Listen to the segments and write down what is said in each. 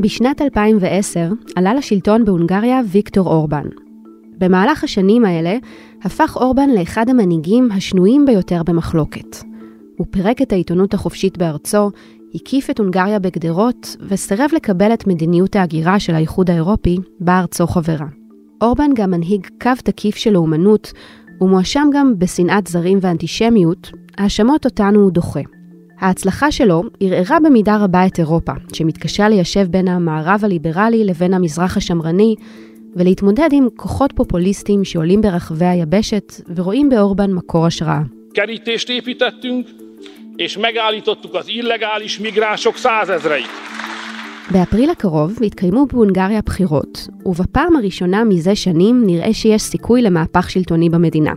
בשנת 2010 עלה לשלטון בהונגריה ויקטור אורבן. במהלך השנים האלה הפך אורבן לאחד המנהיגים השנויים ביותר במחלוקת. הוא פירק את העיתונות החופשית בארצו, הקיף את הונגריה בגדרות וסירב לקבל את מדיניות ההגירה של האיחוד האירופי, בה ארצו חברה. אורבן גם מנהיג קו תקיף של לאומנות, ומואשם גם בשנאת זרים ואנטישמיות, האשמות אותן הוא דוחה. ההצלחה שלו ערערה במידה רבה את אירופה, שמתקשה ליישב בין המערב הליברלי לבין המזרח השמרני, ולהתמודד עם כוחות פופוליסטיים שעולים ברחבי היבשת ורואים באורבן מקור השראה. באפריל הקרוב יתקיימו בהונגריה בחירות, ובפעם הראשונה מזה שנים נראה שיש סיכוי למהפך שלטוני במדינה.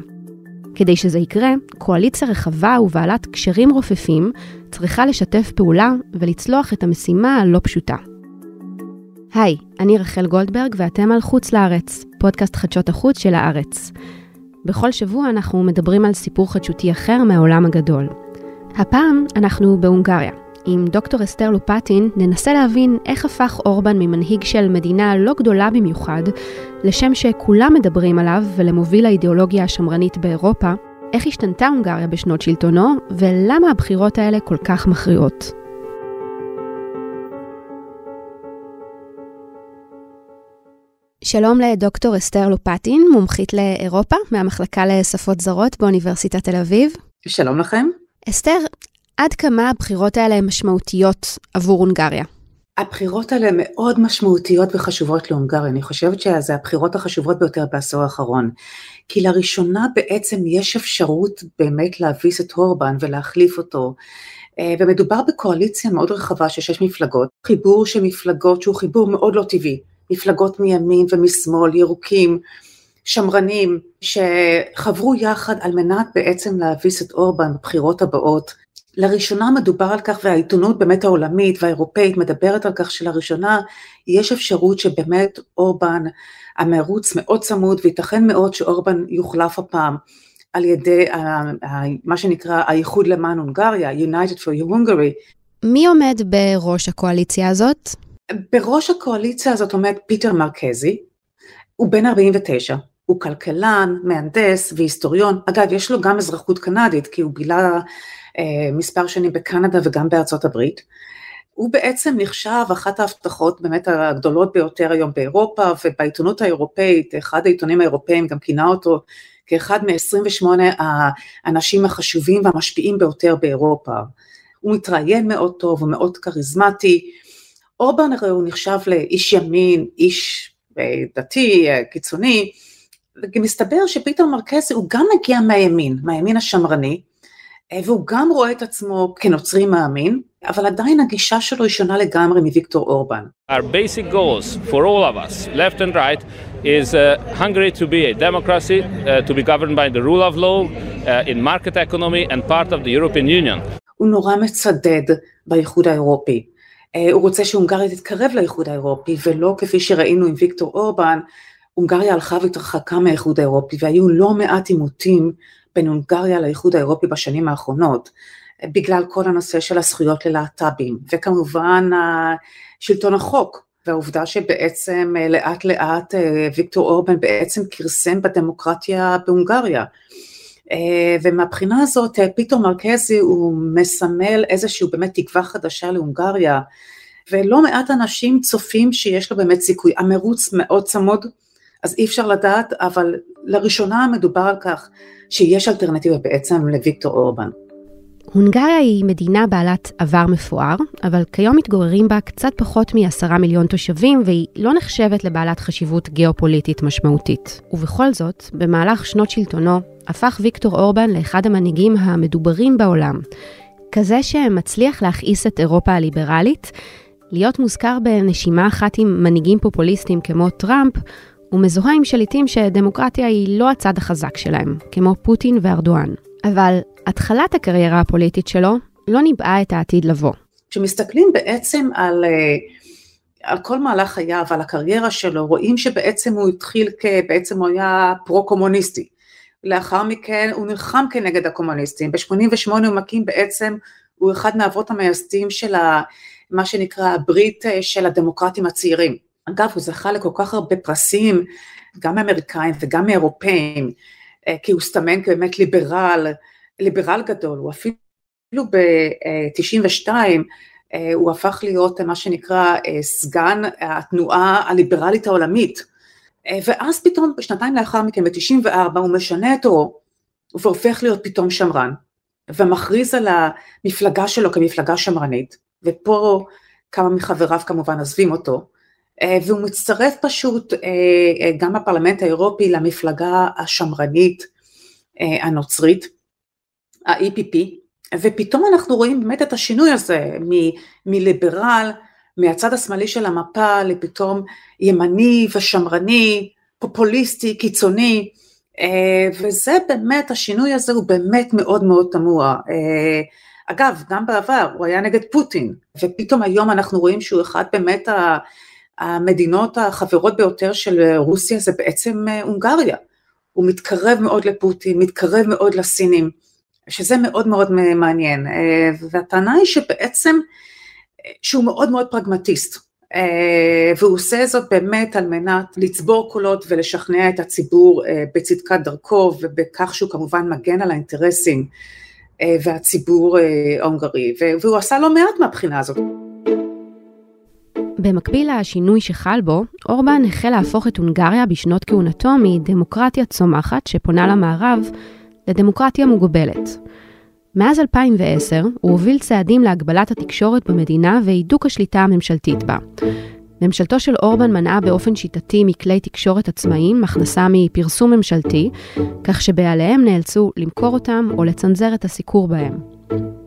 כדי שזה יקרה, קואליציה רחבה ובעלת קשרים רופפים צריכה לשתף פעולה ולצלוח את המשימה הלא פשוטה. היי, אני רחל גולדברג ואתם על חוץ לארץ, פודקאסט חדשות החוץ של הארץ. בכל שבוע אנחנו מדברים על סיפור חדשותי אחר מהעולם הגדול. הפעם אנחנו בהונגריה. עם דוקטור אסתר לופטין ננסה להבין איך הפך אורבן ממנהיג של מדינה לא גדולה במיוחד, לשם שכולם מדברים עליו ולמוביל האידיאולוגיה השמרנית באירופה, איך השתנתה הונגריה בשנות שלטונו, ולמה הבחירות האלה כל כך מכריעות. שלום לדוקטור אסתר לופטין, מומחית לאירופה, מהמחלקה לשפות זרות באוניברסיטת תל אביב. שלום לכם. אסתר, עד כמה הבחירות האלה הן משמעותיות עבור הונגריה? הבחירות האלה מאוד משמעותיות וחשובות להונגריה, אני חושבת שזה הבחירות החשובות ביותר בעשור האחרון. כי לראשונה בעצם יש אפשרות באמת להביס את הורבן ולהחליף אותו. אה, ומדובר בקואליציה מאוד רחבה של שש מפלגות, חיבור של מפלגות שהוא חיבור מאוד לא טבעי, מפלגות מימין ומשמאל, ירוקים, שמרנים, שחברו יחד על מנת בעצם להביס את אורבן בבחירות הבאות. לראשונה מדובר על כך, והעיתונות באמת העולמית והאירופאית מדברת על כך שלראשונה יש אפשרות שבאמת אורבן, המרוץ מאוד צמוד וייתכן מאוד שאורבן יוחלף הפעם על ידי מה שנקרא האיחוד למען הונגריה, United for Hungary. מי עומד בראש הקואליציה הזאת? בראש הקואליציה הזאת עומד פיטר מרקזי, הוא בן 49, הוא כלכלן, מהנדס והיסטוריון, אגב יש לו גם אזרחות קנדית כי הוא בילה מספר שנים בקנדה וגם בארצות הברית. הוא בעצם נחשב אחת ההבטחות באמת הגדולות ביותר היום באירופה ובעיתונות האירופאית, אחד העיתונים האירופאים גם כינה אותו כאחד מ-28 האנשים החשובים והמשפיעים ביותר באירופה. הוא מתראיין מאוד טוב, הוא מאוד כריזמטי. אורבן הרי הוא נחשב לאיש ימין, איש אה, דתי, אה, קיצוני, ומסתבר שפיטר מרקסי הוא גם מגיע מהימין, מהימין השמרני, אה, והוא גם רואה את עצמו כנוצרי מאמין, אבל עדיין הגישה שלו היא שונה לגמרי מוויקטור אורבן. Our basic goals for all of us, left and right, is uh, Hungary to be a democracy, uh, to be governed by the rule of law, uh, in market economy and part of the European Union. הוא נורא מצדד באיחוד האירופי. Uh, הוא רוצה שהונגריה תתקרב לאיחוד האירופי, ולא כפי שראינו עם ויקטור אורבן, הונגריה הלכה והתרחקה מהאיחוד האירופי, והיו לא מעט עימותים בין הונגריה לאיחוד האירופי בשנים האחרונות, בגלל כל הנושא של הזכויות ללהט"בים, וכמובן שלטון החוק, והעובדה שבעצם אה, לאט לאט אה, ויקטור אורבן בעצם כרסם בדמוקרטיה בהונגריה. אה, ומהבחינה הזאת פיטור מרקזי הוא מסמל איזושהי באמת תקווה חדשה להונגריה, ולא מעט אנשים צופים שיש לו באמת סיכוי. המרוץ מאוד צמוד, אז אי אפשר לדעת, אבל לראשונה מדובר על כך שיש אלטרנטיבה בעצם לוויקטור אורבן. הונגריה היא מדינה בעלת עבר מפואר, אבל כיום מתגוררים בה קצת פחות מעשרה מיליון תושבים, והיא לא נחשבת לבעלת חשיבות גיאופוליטית משמעותית. ובכל זאת, במהלך שנות שלטונו, הפך ויקטור אורבן לאחד המנהיגים המדוברים בעולם. כזה שמצליח להכעיס את אירופה הליברלית, להיות מוזכר בנשימה אחת עם מנהיגים פופוליסטיים כמו טראמפ, ומזוהה עם שליטים שדמוקרטיה היא לא הצד החזק שלהם, כמו פוטין וארדואן. אבל התחלת הקריירה הפוליטית שלו לא ניבאה את העתיד לבוא. כשמסתכלים בעצם על, אה, על כל מהלך חייו, על הקריירה שלו, רואים שבעצם הוא התחיל כבעצם הוא היה פרו-קומוניסטי. לאחר מכן הוא נלחם כנגד הקומוניסטים, ב-88 הוא מקים בעצם הוא אחד מהאבות המייסדים של ה, מה שנקרא הברית של הדמוקרטים הצעירים. אגב, הוא זכה לכל כך הרבה פרסים, גם מאמריקאים וגם מאירופאים, כי הוא סתמן כבאמת ליברל, ליברל גדול, הוא אפילו ב-92 הוא הפך להיות מה שנקרא סגן התנועה הליברלית העולמית, ואז פתאום שנתיים לאחר מכן ב-94 הוא משנה את עורו והופך להיות פתאום שמרן ומכריז על המפלגה שלו כמפלגה שמרנית. ופה כמה מחבריו כמובן עוזבים אותו והוא מצטרף פשוט גם בפרלמנט האירופי למפלגה השמרנית הנוצרית ה-EPP, ופתאום אנחנו רואים באמת את השינוי הזה מ- מליברל, מהצד השמאלי של המפה לפתאום ימני ושמרני, פופוליסטי, קיצוני, אה, וזה באמת, השינוי הזה הוא באמת מאוד מאוד תמוה. אה, אגב, גם בעבר הוא היה נגד פוטין, ופתאום היום אנחנו רואים שהוא אחד באמת המדינות החברות ביותר של רוסיה זה בעצם אה, הונגריה. הוא מתקרב מאוד לפוטין, מתקרב מאוד לסינים. שזה מאוד מאוד מעניין, אה, והטענה היא שבעצם, אה, שהוא מאוד מאוד פרגמטיסט, והוא עושה זאת באמת על מנת לצבור קולות ולשכנע את הציבור בצדקת דרכו ובכך שהוא כמובן מגן על האינטרסים והציבור ההונגרי, והוא עשה לא מעט מהבחינה הזאת. במקביל לשינוי שחל בו, אורבן החל להפוך את הונגריה בשנות כהונתו מדמוקרטיה צומחת שפונה למערב לדמוקרטיה מוגבלת. מאז 2010 הוא הוביל צעדים להגבלת התקשורת במדינה והידוק השליטה הממשלתית בה. ממשלתו של אורבן מנעה באופן שיטתי מכלי תקשורת עצמאיים הכנסה מפרסום ממשלתי, כך שבעליהם נאלצו למכור אותם או לצנזר את הסיקור בהם.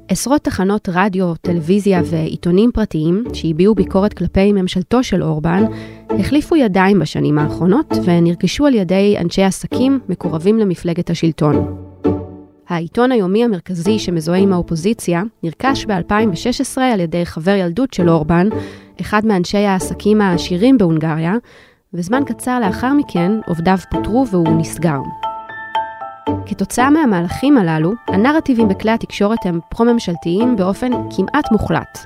עשרות תחנות רדיו, טלוויזיה ועיתונים פרטיים שהביעו ביקורת כלפי ממשלתו של אורבן החליפו ידיים בשנים האחרונות ונרכשו על ידי אנשי עסקים מקורבים למפלגת השלטון. העיתון היומי המרכזי שמזוהה עם האופוזיציה נרכש ב-2016 על ידי חבר ילדות של אורבן, אחד מאנשי העסקים העשירים בהונגריה, וזמן קצר לאחר מכן עובדיו פוטרו והוא נסגר. כתוצאה מהמהלכים הללו, הנרטיבים בכלי התקשורת הם פרו-ממשלתיים באופן כמעט מוחלט.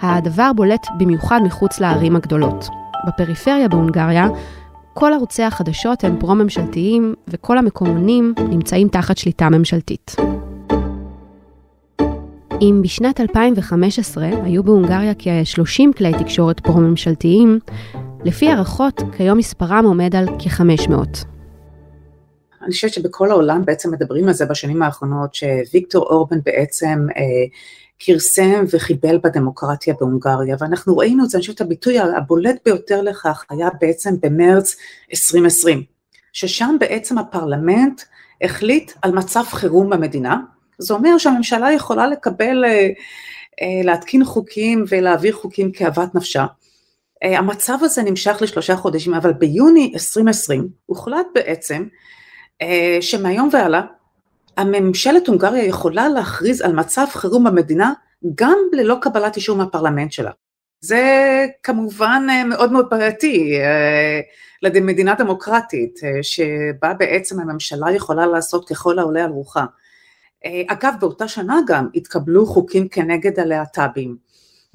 הדבר בולט במיוחד מחוץ לערים הגדולות. בפריפריה בהונגריה, כל ערוצי החדשות הם פרו-ממשלתיים, וכל המקומונים נמצאים תחת שליטה ממשלתית. אם בשנת 2015 היו בהונגריה כ-30 כלי תקשורת פרו-ממשלתיים, לפי הערכות, כיום מספרם עומד על כ-500. אני חושבת שבכל העולם בעצם מדברים על זה בשנים האחרונות, שוויקטור אורבן בעצם אה, כרסם וחיבל בדמוקרטיה בהונגריה, ואנחנו ראינו את זה, אני חושבת הביטוי הבולט ביותר לכך היה בעצם במרץ 2020, ששם בעצם הפרלמנט החליט על מצב חירום במדינה, זה אומר שהממשלה יכולה לקבל, אה, אה, להתקין חוקים ולהעביר חוקים כאוות נפשה. אה, המצב הזה נמשך לשלושה חודשים, אבל ביוני 2020 הוחלט בעצם שמהיום והלאה הממשלת הונגריה יכולה להכריז על מצב חירום במדינה גם ללא קבלת אישור מהפרלמנט שלה. זה כמובן אה, מאוד מאוד בעייתי אה, למדינה דמוקרטית, שבה בעצם הממשלה יכולה לעשות ככל העולה על רוחה. אגב, באותה שנה גם התקבלו חוקים כנגד הלהט"בים.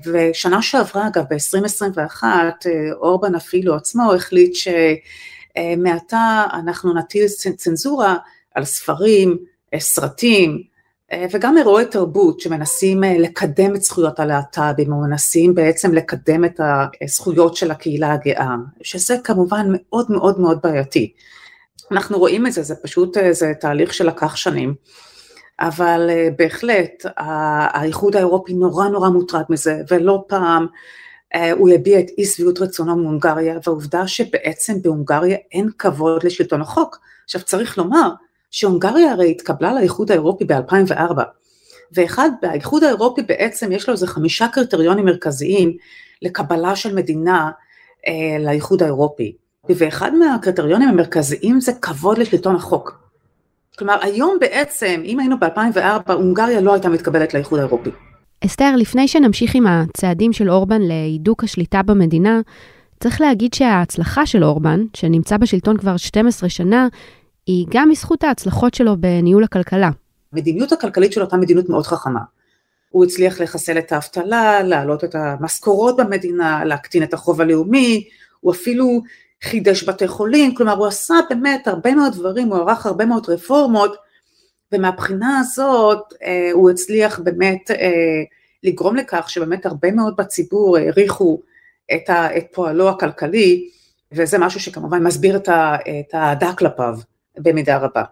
ושנה שעברה, אגב, ב-2021, אורבן אפילו עצמו החליט ש... אה, מעתה אנחנו נטיל צנזורה על ספרים, אה, סרטים אה, וגם אירועי תרבות שמנסים לקדם את זכויות הלהט"בים או מנסים בעצם לקדם את הזכויות של הקהילה הגאה, שזה כמובן מאוד מאוד מאוד בעייתי. אנחנו רואים את זה, זה פשוט, זה תהליך שלקח שנים, אבל בהחלט האיחוד האירופי נורא נורא מוטרד מזה, ולא פעם הוא הביע את אי שביעות רצונו מהונגריה, והעובדה שבעצם בהונגריה אין כבוד לשלטון החוק. עכשיו צריך לומר שהונגריה הרי התקבלה לאיחוד האירופי ב-2004, ואחד, באיחוד האירופי בעצם יש לו איזה חמישה קריטריונים מרכזיים לקבלה של מדינה אה, לאיחוד האירופי, ואחד מהקריטריונים המרכזיים זה כבוד לשלטון החוק. כלומר היום בעצם, אם היינו ב-2004, הונגריה לא הייתה מתקבלת לאיחוד האירופי. אסתר, לפני שנמשיך עם הצעדים של אורבן להידוק השליטה במדינה, צריך להגיד שההצלחה של אורבן, שנמצא בשלטון כבר 12 שנה, היא גם בזכות ההצלחות שלו בניהול הכלכלה. המדיניות הכלכלית שלו הייתה מדיניות מאוד חכמה. הוא הצליח לחסל את האבטלה, להעלות את המשכורות במדינה, להקטין את החוב הלאומי, הוא אפילו חידש בתי חולים, כלומר הוא עשה באמת הרבה מאוד דברים, הוא ערך הרבה מאוד רפורמות, ומהבחינה הזאת אה, הוא הצליח באמת אה, לגרום לכך שבאמת הרבה מאוד בציבור העריכו את, ה, את פועלו הכלכלי, וזה משהו שכמובן מסביר את האהדה כלפיו במידה רבה.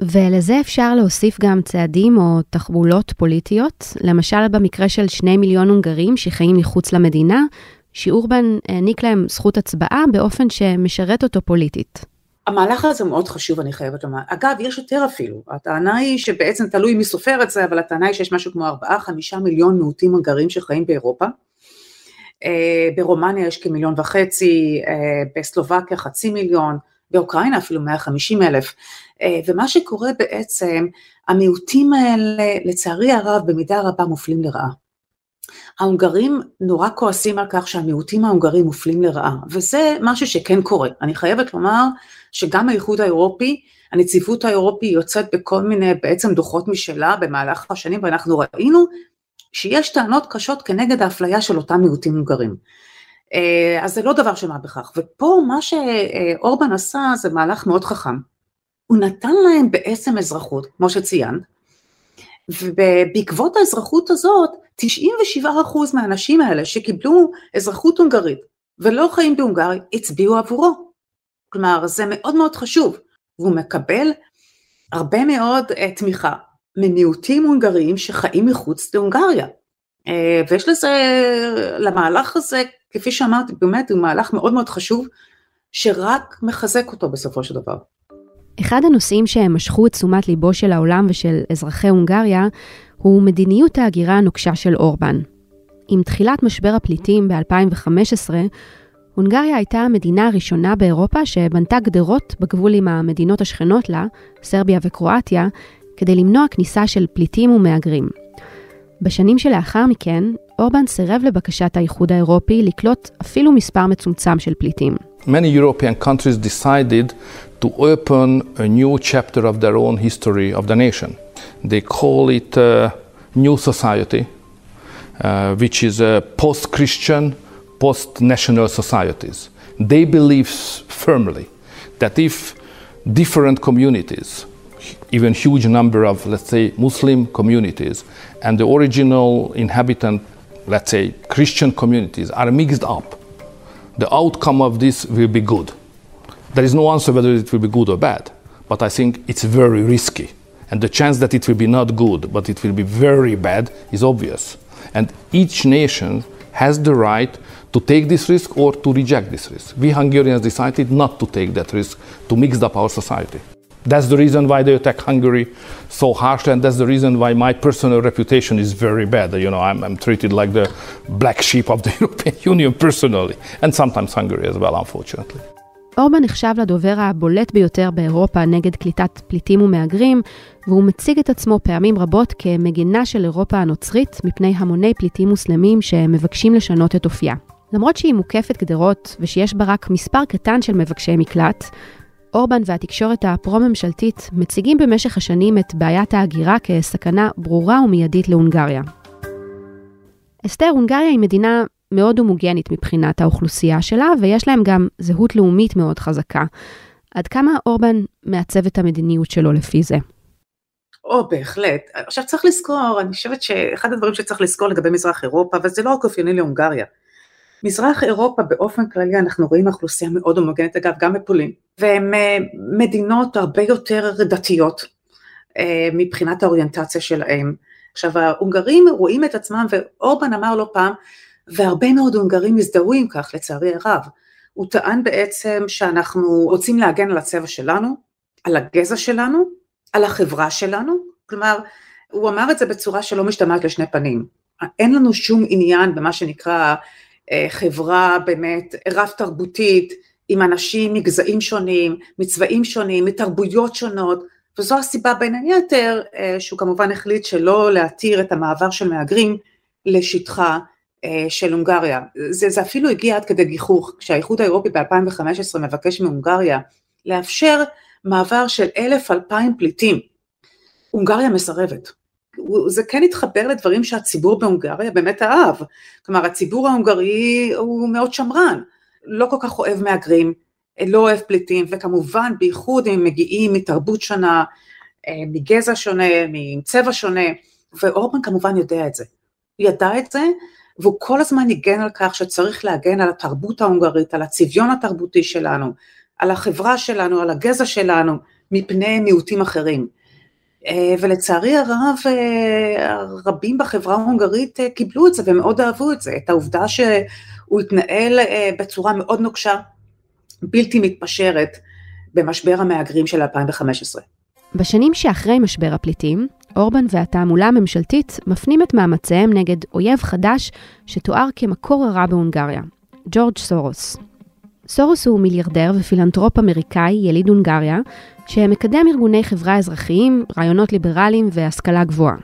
ולזה אפשר להוסיף גם צעדים או תחבולות פוליטיות, למשל במקרה של שני מיליון הונגרים שחיים מחוץ למדינה, שאורבן העניק להם זכות הצבעה באופן שמשרת אותו פוליטית. המהלך הזה מאוד חשוב, אני חייבת לומר. אגב, יש יותר אפילו. הטענה היא שבעצם תלוי מי סופר את זה, אבל הטענה היא שיש משהו כמו 4-5 מיליון מיעוטים הונגרים שחיים באירופה. אה, ברומניה יש כמיליון וחצי, אה, בסלובקיה חצי מיליון, באוקראינה אפילו 150 אלף. אה, ומה שקורה בעצם, המיעוטים האלה, לצערי הרב, במידה רבה מופלים לרעה. ההונגרים נורא כועסים על כך שהמיעוטים ההונגרים מופלים לרעה, וזה משהו שכן קורה. אני חייבת לומר שגם האיחוד האירופי, הנציבות האירופי יוצאת בכל מיני בעצם דוחות משלה במהלך השנים, ואנחנו ראינו שיש טענות קשות כנגד האפליה של אותם מיעוטים הונגרים. אה, אז זה לא דבר של מה בכך, ופה מה שאורבן עשה זה מהלך מאוד חכם. הוא נתן להם בעצם אזרחות, כמו שציינת, ובעקבות האזרחות הזאת 97% מהאנשים האלה שקיבלו אזרחות הונגרית ולא חיים בהונגריה הצביעו עבורו. כלומר זה מאוד מאוד חשוב והוא מקבל הרבה מאוד uh, תמיכה ממיעוטים הונגריים שחיים מחוץ להונגריה. Uh, ויש לזה, למהלך הזה, כפי שאמרתי, באמת הוא מהלך מאוד מאוד חשוב שרק מחזק אותו בסופו של דבר. אחד הנושאים שמשכו את תשומת ליבו של העולם ושל אזרחי הונגריה הוא מדיניות ההגירה הנוקשה של אורבן. עם תחילת משבר הפליטים ב-2015, הונגריה הייתה המדינה הראשונה באירופה שבנתה גדרות בגבול עם המדינות השכנות לה, סרביה וקרואטיה, כדי למנוע כניסה של פליטים ומהגרים. בשנים שלאחר מכן, אורבן סירב לבקשת האיחוד האירופי לקלוט אפילו מספר מצומצם של פליטים. Many European countries decided to open a new chapter of their own history of the nation. They call it uh, New Society, uh, which is a post Christian, post national societies. They believe firmly that if different communities, even huge number of, let's say, Muslim communities, and the original inhabitant, let's say, Christian communities are mixed up, the outcome of this will be good. There is no answer whether it will be good or bad, but I think it's very risky. And the chance that it will be not good, but it will be very bad, is obvious. And each nation has the right to take this risk or to reject this risk. We Hungarians decided not to take that risk, to mix up our society. That's the reason why they attack Hungary so harshly, and that's the reason why my personal reputation is very bad. You know, I'm, I'm treated like the black sheep of the European Union personally, and sometimes Hungary as well, unfortunately. אורבן נחשב לדובר הבולט ביותר באירופה נגד קליטת פליטים ומהגרים, והוא מציג את עצמו פעמים רבות כמגינה של אירופה הנוצרית מפני המוני פליטים מוסלמים שמבקשים לשנות את אופייה. למרות שהיא מוקפת גדרות ושיש בה רק מספר קטן של מבקשי מקלט, אורבן והתקשורת הפרו-ממשלתית מציגים במשך השנים את בעיית ההגירה כסכנה ברורה ומיידית להונגריה. אסתר, הונגריה היא מדינה מאוד הומוגנית מבחינת האוכלוסייה שלה, ויש להם גם זהות לאומית מאוד חזקה. עד כמה אורבן מעצב את המדיניות שלו לפי זה? או, בהחלט. עכשיו צריך לזכור, אני חושבת שאחד הדברים שצריך לזכור לגבי מזרח אירופה, וזה לא רק אופייני להונגריה, מזרח אירופה באופן כללי אנחנו רואים אוכלוסייה מאוד הומוגנית, אגב גם בפולין, והן אה, מדינות הרבה יותר דתיות אה, מבחינת האוריינטציה שלהם. עכשיו ההונגרים רואים את עצמם, ואורבן אמר לא פעם, והרבה מאוד הונגרים הזדהו עם כך לצערי הרב. הוא טען בעצם שאנחנו רוצים להגן על הצבע שלנו, על הגזע שלנו, על החברה שלנו, כלומר הוא אמר את זה בצורה שלא משתמעת לשני פנים. אין לנו שום עניין במה שנקרא אה, חברה באמת רב תרבותית, עם אנשים מגזעים שונים, מצבעים שונים, מתרבויות שונות, וזו הסיבה בין היתר אה, שהוא כמובן החליט שלא להתיר את המעבר של מהגרים לשטחה של הונגריה. זה, זה אפילו הגיע עד כדי גיחוך, כשהאיחוד האירופי ב-2015 מבקש מהונגריה לאפשר מעבר של אלף אלפיים פליטים. הונגריה מסרבת. זה כן התחבר לדברים שהציבור בהונגריה באמת אהב. כלומר, הציבור ההונגרי הוא מאוד שמרן, לא כל כך אוהב מהגרים, לא אוהב פליטים, וכמובן בייחוד אם הם מגיעים מתרבות שונה, אה, מגזע שונה, מצבע שונה, ואורבן כמובן יודע את זה. הוא ידע את זה, והוא כל הזמן ניגן על כך שצריך להגן על התרבות ההונגרית, על הצביון התרבותי שלנו, על החברה שלנו, על הגזע שלנו, מפני מיעוטים אחרים. אה, ולצערי הרב אה, רבים בחברה ההונגרית אה, קיבלו את זה ומאוד אהבו את זה, את העובדה שהוא התנהל בצורה מאוד נוקשה, בלתי מתפשרת, במשבר המהגרים של 2015. בשנים שאחרי משבר הפליטים, אורבן והתעמולה הממשלתית מפנים את מאמציהם נגד אויב חדש שתואר כמקור הרע בהונגריה, ג'ורג' סורוס. סורוס הוא מיליארדר ופילנטרופ אמריקאי, יליד הונגריה, שמקדם ארגוני חברה אזרחיים, רעיונות ליברליים והשכלה גבוהה.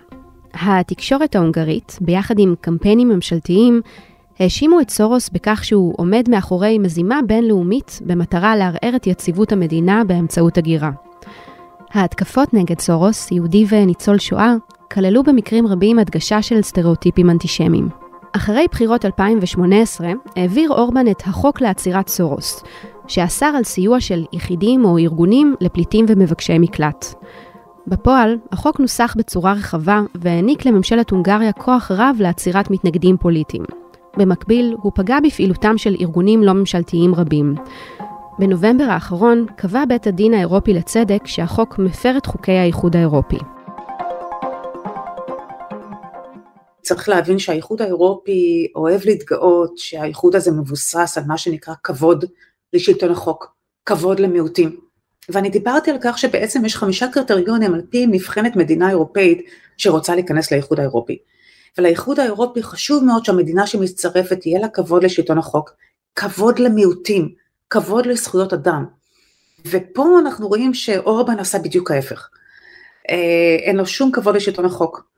התקשורת ההונגרית, ביחד עם קמפיינים ממשלתיים, האשימו את סורוס בכך שהוא עומד מאחורי מזימה בינלאומית במטרה לערער את יציבות המדינה באמצעות הגירה. ההתקפות נגד סורוס, יהודי וניצול שואה, כללו במקרים רבים הדגשה של סטריאוטיפים אנטישמיים. אחרי בחירות 2018 העביר אורבן את החוק לעצירת סורוס, שאסר על סיוע של יחידים או ארגונים לפליטים ומבקשי מקלט. בפועל, החוק נוסח בצורה רחבה והעניק לממשלת הונגריה כוח רב לעצירת מתנגדים פוליטיים. במקביל, הוא פגע בפעילותם של ארגונים לא ממשלתיים רבים. בנובמבר האחרון קבע בית הדין האירופי לצדק שהחוק מפר את חוקי האיחוד האירופי. צריך להבין שהאיחוד האירופי אוהב להתגאות שהאיחוד הזה מבוסס על מה שנקרא כבוד לשלטון החוק, כבוד למיעוטים. ואני דיברתי על כך שבעצם יש חמישה קריטריונים על פי נבחנת מדינה אירופאית שרוצה להיכנס לאיחוד האירופי. ולאיחוד האירופי חשוב מאוד שהמדינה שמצטרפת יהיה לה כבוד לשלטון החוק, כבוד למיעוטים, כבוד לזכויות אדם. ופה אנחנו רואים שאורבן עשה בדיוק ההפך. אה, אין לו שום כבוד לשלטון החוק.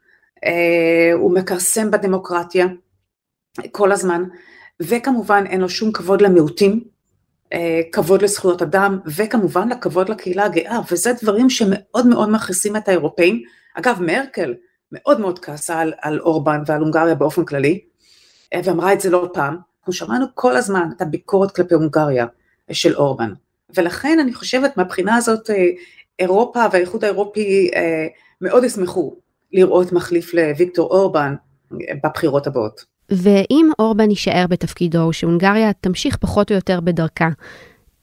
אה, הוא מכרסם בדמוקרטיה כל הזמן, וכמובן אין לו שום כבוד למיעוטים, אה, כבוד לזכויות אדם, וכמובן לכבוד לקהילה הגאה, וזה דברים שמאוד מאוד מכעיסים את האירופאים. אגב, מרקל מאוד מאוד כעסה על, על אורבן ועל הונגריה באופן כללי, אה, ואמרה את זה לא פעם. אנחנו שמענו כל הזמן את הביקורת כלפי הונגריה של אורבן, ולכן אני חושבת מהבחינה הזאת אירופה והאיחוד האירופי מאוד ישמחו לראות מחליף לוויקטור אורבן בבחירות הבאות. ואם אורבן יישאר בתפקידו, שהונגריה תמשיך פחות או יותר בדרכה,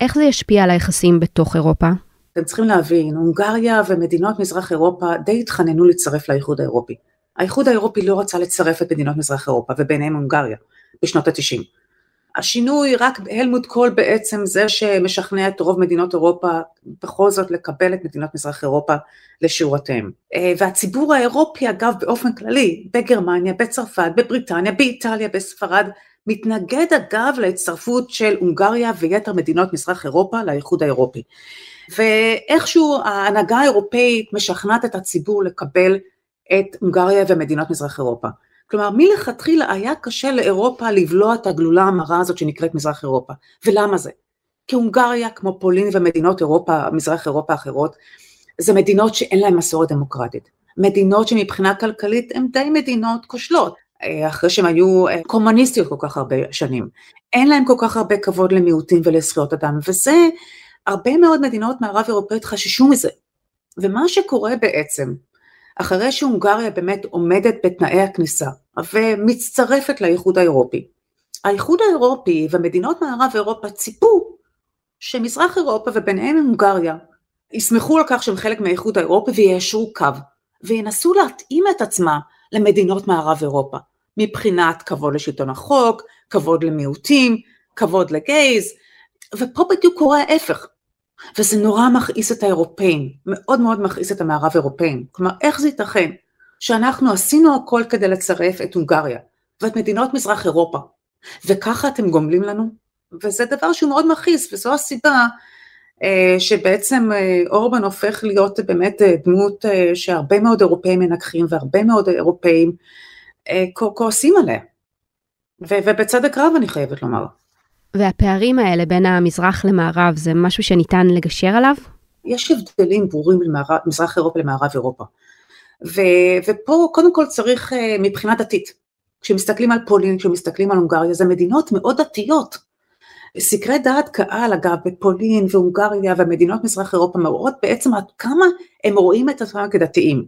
איך זה ישפיע על היחסים בתוך אירופה? אתם צריכים להבין, הונגריה ומדינות מזרח אירופה די התחננו לצרף לאיחוד האירופי. האיחוד האירופי לא רצה לצרף את מדינות מזרח אירופה, וביניהם הונגריה, בשנות התשעים. השינוי רק הלמוט קול בעצם זה שמשכנע את רוב מדינות אירופה בכל זאת לקבל את מדינות מזרח אירופה לשורותיהם. אה, והציבור האירופי אגב באופן כללי, בגרמניה, בצרפת, בבריטניה, באיטליה, בספרד, מתנגד אגב להצטרפות של הונגריה ויתר מדינות מזרח אירופה לאיחוד האירופי. ואיכשהו ההנהגה האירופאית משכנעת את הציבור לקבל את הונגריה ומדינות מזרח אירופה. כלומר מלכתחילה היה קשה לאירופה לבלוע את הגלולה המרה הזאת שנקראת מזרח אירופה. ולמה זה? כי הונגריה כמו פולין ומדינות אירופה, מזרח אירופה אחרות, זה מדינות שאין להן מסורת דמוקרטית. מדינות שמבחינה כלכלית הן די מדינות כושלות, אה, אחרי שהן היו אה, קומוניסטיות כל כך הרבה שנים. אין להן כל כך הרבה כבוד למיעוטים ולזכויות אדם, וזה, הרבה מאוד מדינות מערב אירופאית חששו מזה. ומה שקורה בעצם, אחרי שהונגריה באמת עומדת בתנאי הכניסה ומצטרפת לאיחוד האירופי. האיחוד האירופי ומדינות מערב אירופה ציפו שמזרח אירופה וביניהם הונגריה יסמכו על כך שהם חלק מהאיחוד האירופי ויישרו קו וינסו להתאים את עצמם למדינות מערב אירופה מבחינת כבוד לשלטון החוק, כבוד למיעוטים, כבוד לגייז ופה בדיוק קורה ההפך וזה נורא מכעיס את האירופאים, מאוד מאוד מכעיס את המערב אירופאים. כלומר, איך זה ייתכן שאנחנו עשינו הכל כדי לצרף את הונגריה ואת מדינות מזרח אירופה, וככה אתם גומלים לנו? וזה דבר שהוא מאוד מכעיס, וזו הסיבה אה, שבעצם אה, אורבן הופך להיות באמת אה, דמות אה, שהרבה מאוד אירופאים מנגחים והרבה מאוד אירופאים אה, כועסים עליה. ובצדק רב אני חייבת לומר. והפערים האלה בין המזרח למערב זה משהו שניתן לגשר עליו? יש הבדלים ברורים בין מזרח אירופה למערב אירופה. ו- ופה קודם כל צריך מבחינה דתית, כשמסתכלים על פולין, כשמסתכלים על הונגריה, זה מדינות מאוד דתיות. סקרי דעת קהל אגב בפולין והונגריה ומדינות מזרח אירופה מראות בעצם עד כמה הם רואים את עצמם כדתיים.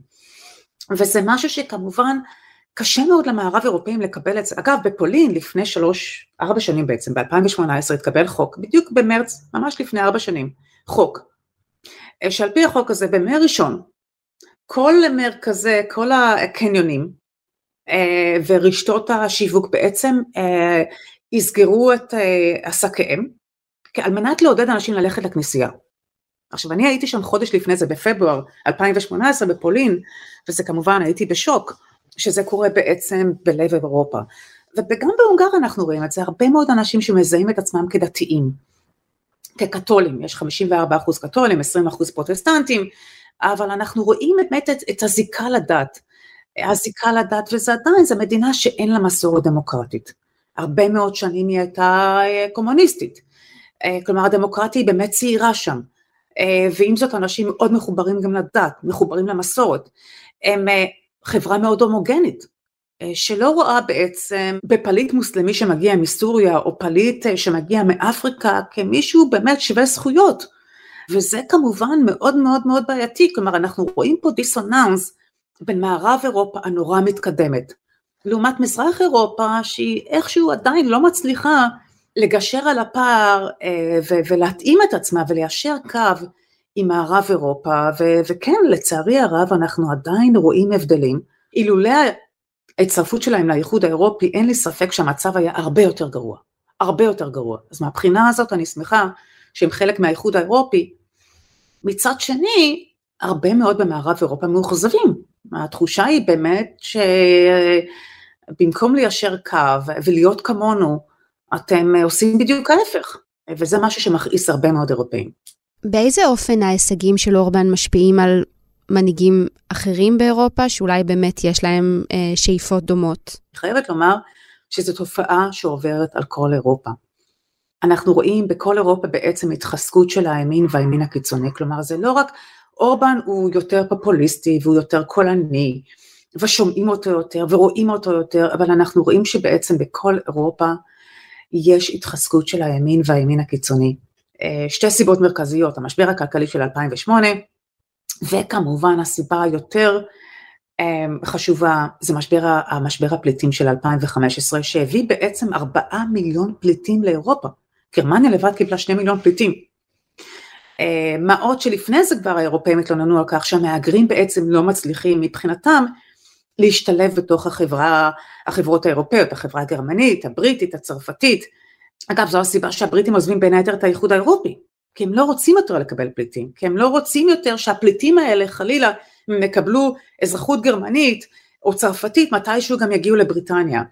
וזה משהו שכמובן קשה מאוד למערב אירופאים לקבל את זה. אגב בפולין לפני שלוש, ארבע שנים בעצם, ב-2018 התקבל חוק, בדיוק במרץ, ממש לפני ארבע שנים, חוק, שעל פי החוק הזה בימי ראשון כל מרכזי, כל הקניונים אה, ורשתות השיווק בעצם אה, יסגרו את אה, עסקיהם על מנת לעודד אנשים ללכת לכנסייה. עכשיו אני הייתי שם חודש לפני זה בפברואר 2018 בפולין וזה כמובן הייתי בשוק שזה קורה בעצם בלב אירופה. וגם בהונגר אנחנו רואים את זה הרבה מאוד אנשים שמזהים את עצמם כדתיים כקתולים. יש 54 אחוז קתולים 20 אחוז פרוטסטנטים אבל אנחנו רואים באמת את, את הזיקה לדת. הזיקה לדת וזה עדיין זה מדינה שאין לה מסורת דמוקרטית. הרבה מאוד שנים היא הייתה אה, קומוניסטית. אה, כלומר הדמוקרטיה היא באמת צעירה שם, אה, ועם זאת אנשים מאוד מחוברים גם לדת, מחוברים למסורת. הם חברה מאוד הומוגנית, שלא רואה בעצם בפליט מוסלמי שמגיע מסוריה או פליט שמגיע מאפריקה כמישהו באמת שווה זכויות. וזה כמובן מאוד מאוד מאוד בעייתי, כלומר אנחנו רואים פה דיסוננס בין מערב אירופה הנורא מתקדמת, לעומת מזרח אירופה שהיא איכשהו עדיין לא מצליחה לגשר על הפער אה, ולהתאים את עצמה וליישר קו עם מערב אירופה ו- וכן לצערי הרב אנחנו עדיין רואים הבדלים. אילולא ההצטרפות שלהם לאיחוד האירופי אין לי ספק שהמצב היה הרבה יותר גרוע. הרבה יותר גרוע. אז מהבחינה הזאת אני שמחה שהם חלק מהאיחוד האירופי. מצד שני הרבה מאוד במערב אירופה מאוכזבים. התחושה היא באמת ש... במקום ליישר קו ולהיות כמונו, אתם עושים בדיוק ההפך, וזה משהו שמכעיס הרבה מאוד אירופאים. באיזה אופן ההישגים של אורבן משפיעים על מנהיגים אחרים באירופה, שאולי באמת יש להם אה, שאיפות דומות? אני חייבת לומר שזו תופעה שעוברת על כל אירופה. אנחנו רואים בכל אירופה בעצם התחזקות של הימין והימין הקיצוני, כלומר זה לא רק אורבן הוא יותר פופוליסטי והוא יותר קולני, ושומעים אותו יותר ורואים אותו יותר, אבל אנחנו רואים שבעצם בכל אירופה יש התחזקות של הימין והימין הקיצוני. אה, שתי סיבות מרכזיות, המשבר הכלכלי של 2008, וכמובן הסיבה היותר אה, חשובה זה משבר, המשבר הפליטים של 2015 שהביא בעצם ארבעה מיליון פליטים לאירופה, גרמניה לבד קיבלה שני מיליון פליטים. אה, מה עוד שלפני זה כבר האירופאים התלוננו על כך שהמהגרים בעצם לא מצליחים מבחינתם להשתלב בתוך החברה, החברות האירופאיות, החברה הגרמנית, הבריטית, הצרפתית. אגב, זו הסיבה שהבריטים עוזבים בין היתר את האיחוד האירופי, כי הם לא רוצים יותר לקבל פליטים, כי הם לא רוצים יותר שהפליטים האלה חלילה הם יקבלו אזרחות גרמנית או צרפתית, מתישהו גם יגיעו לבריטניה.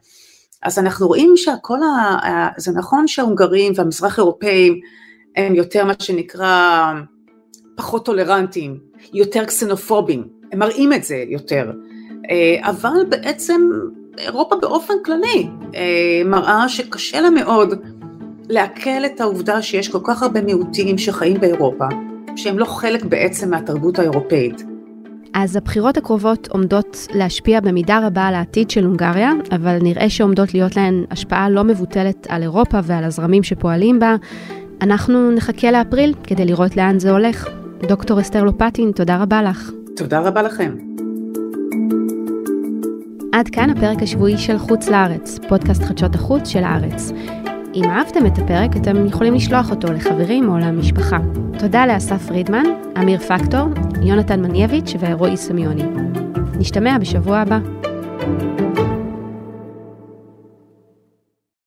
אז אנחנו רואים שהכל, ה... זה נכון שההונגרים והמזרח אירופאים הם יותר מה שנקרא פחות טולרנטיים, יותר קסנופובים, הם מראים את זה יותר. אה, אבל בעצם אירופה באופן כללי אה, מראה שקשה לה מאוד לעכל את העובדה שיש כל כך הרבה מיעוטים שחיים באירופה, שהם לא חלק בעצם מהתרבות האירופאית. אז הבחירות הקרובות עומדות להשפיע במידה רבה על העתיד של הונגריה, אבל נראה שעומדות להיות להן השפעה לא מבוטלת על אירופה ועל הזרמים שפועלים בה. אנחנו נחכה לאפריל כדי לראות לאן זה הולך. דוקטור אסתר לופטין, תודה רבה לך. תודה רבה לכם. עד כאן הפרק השבועי של חוץ לארץ, פודקאסט חדשות החוץ של הארץ. אם אהבתם את הפרק, אתם יכולים לשלוח אותו לחברים או למשפחה. תודה לאסף פרידמן, אמיר פקטור, יונתן מנייביץ' ורועי סמיוני. נשתמע בשבוע הבא.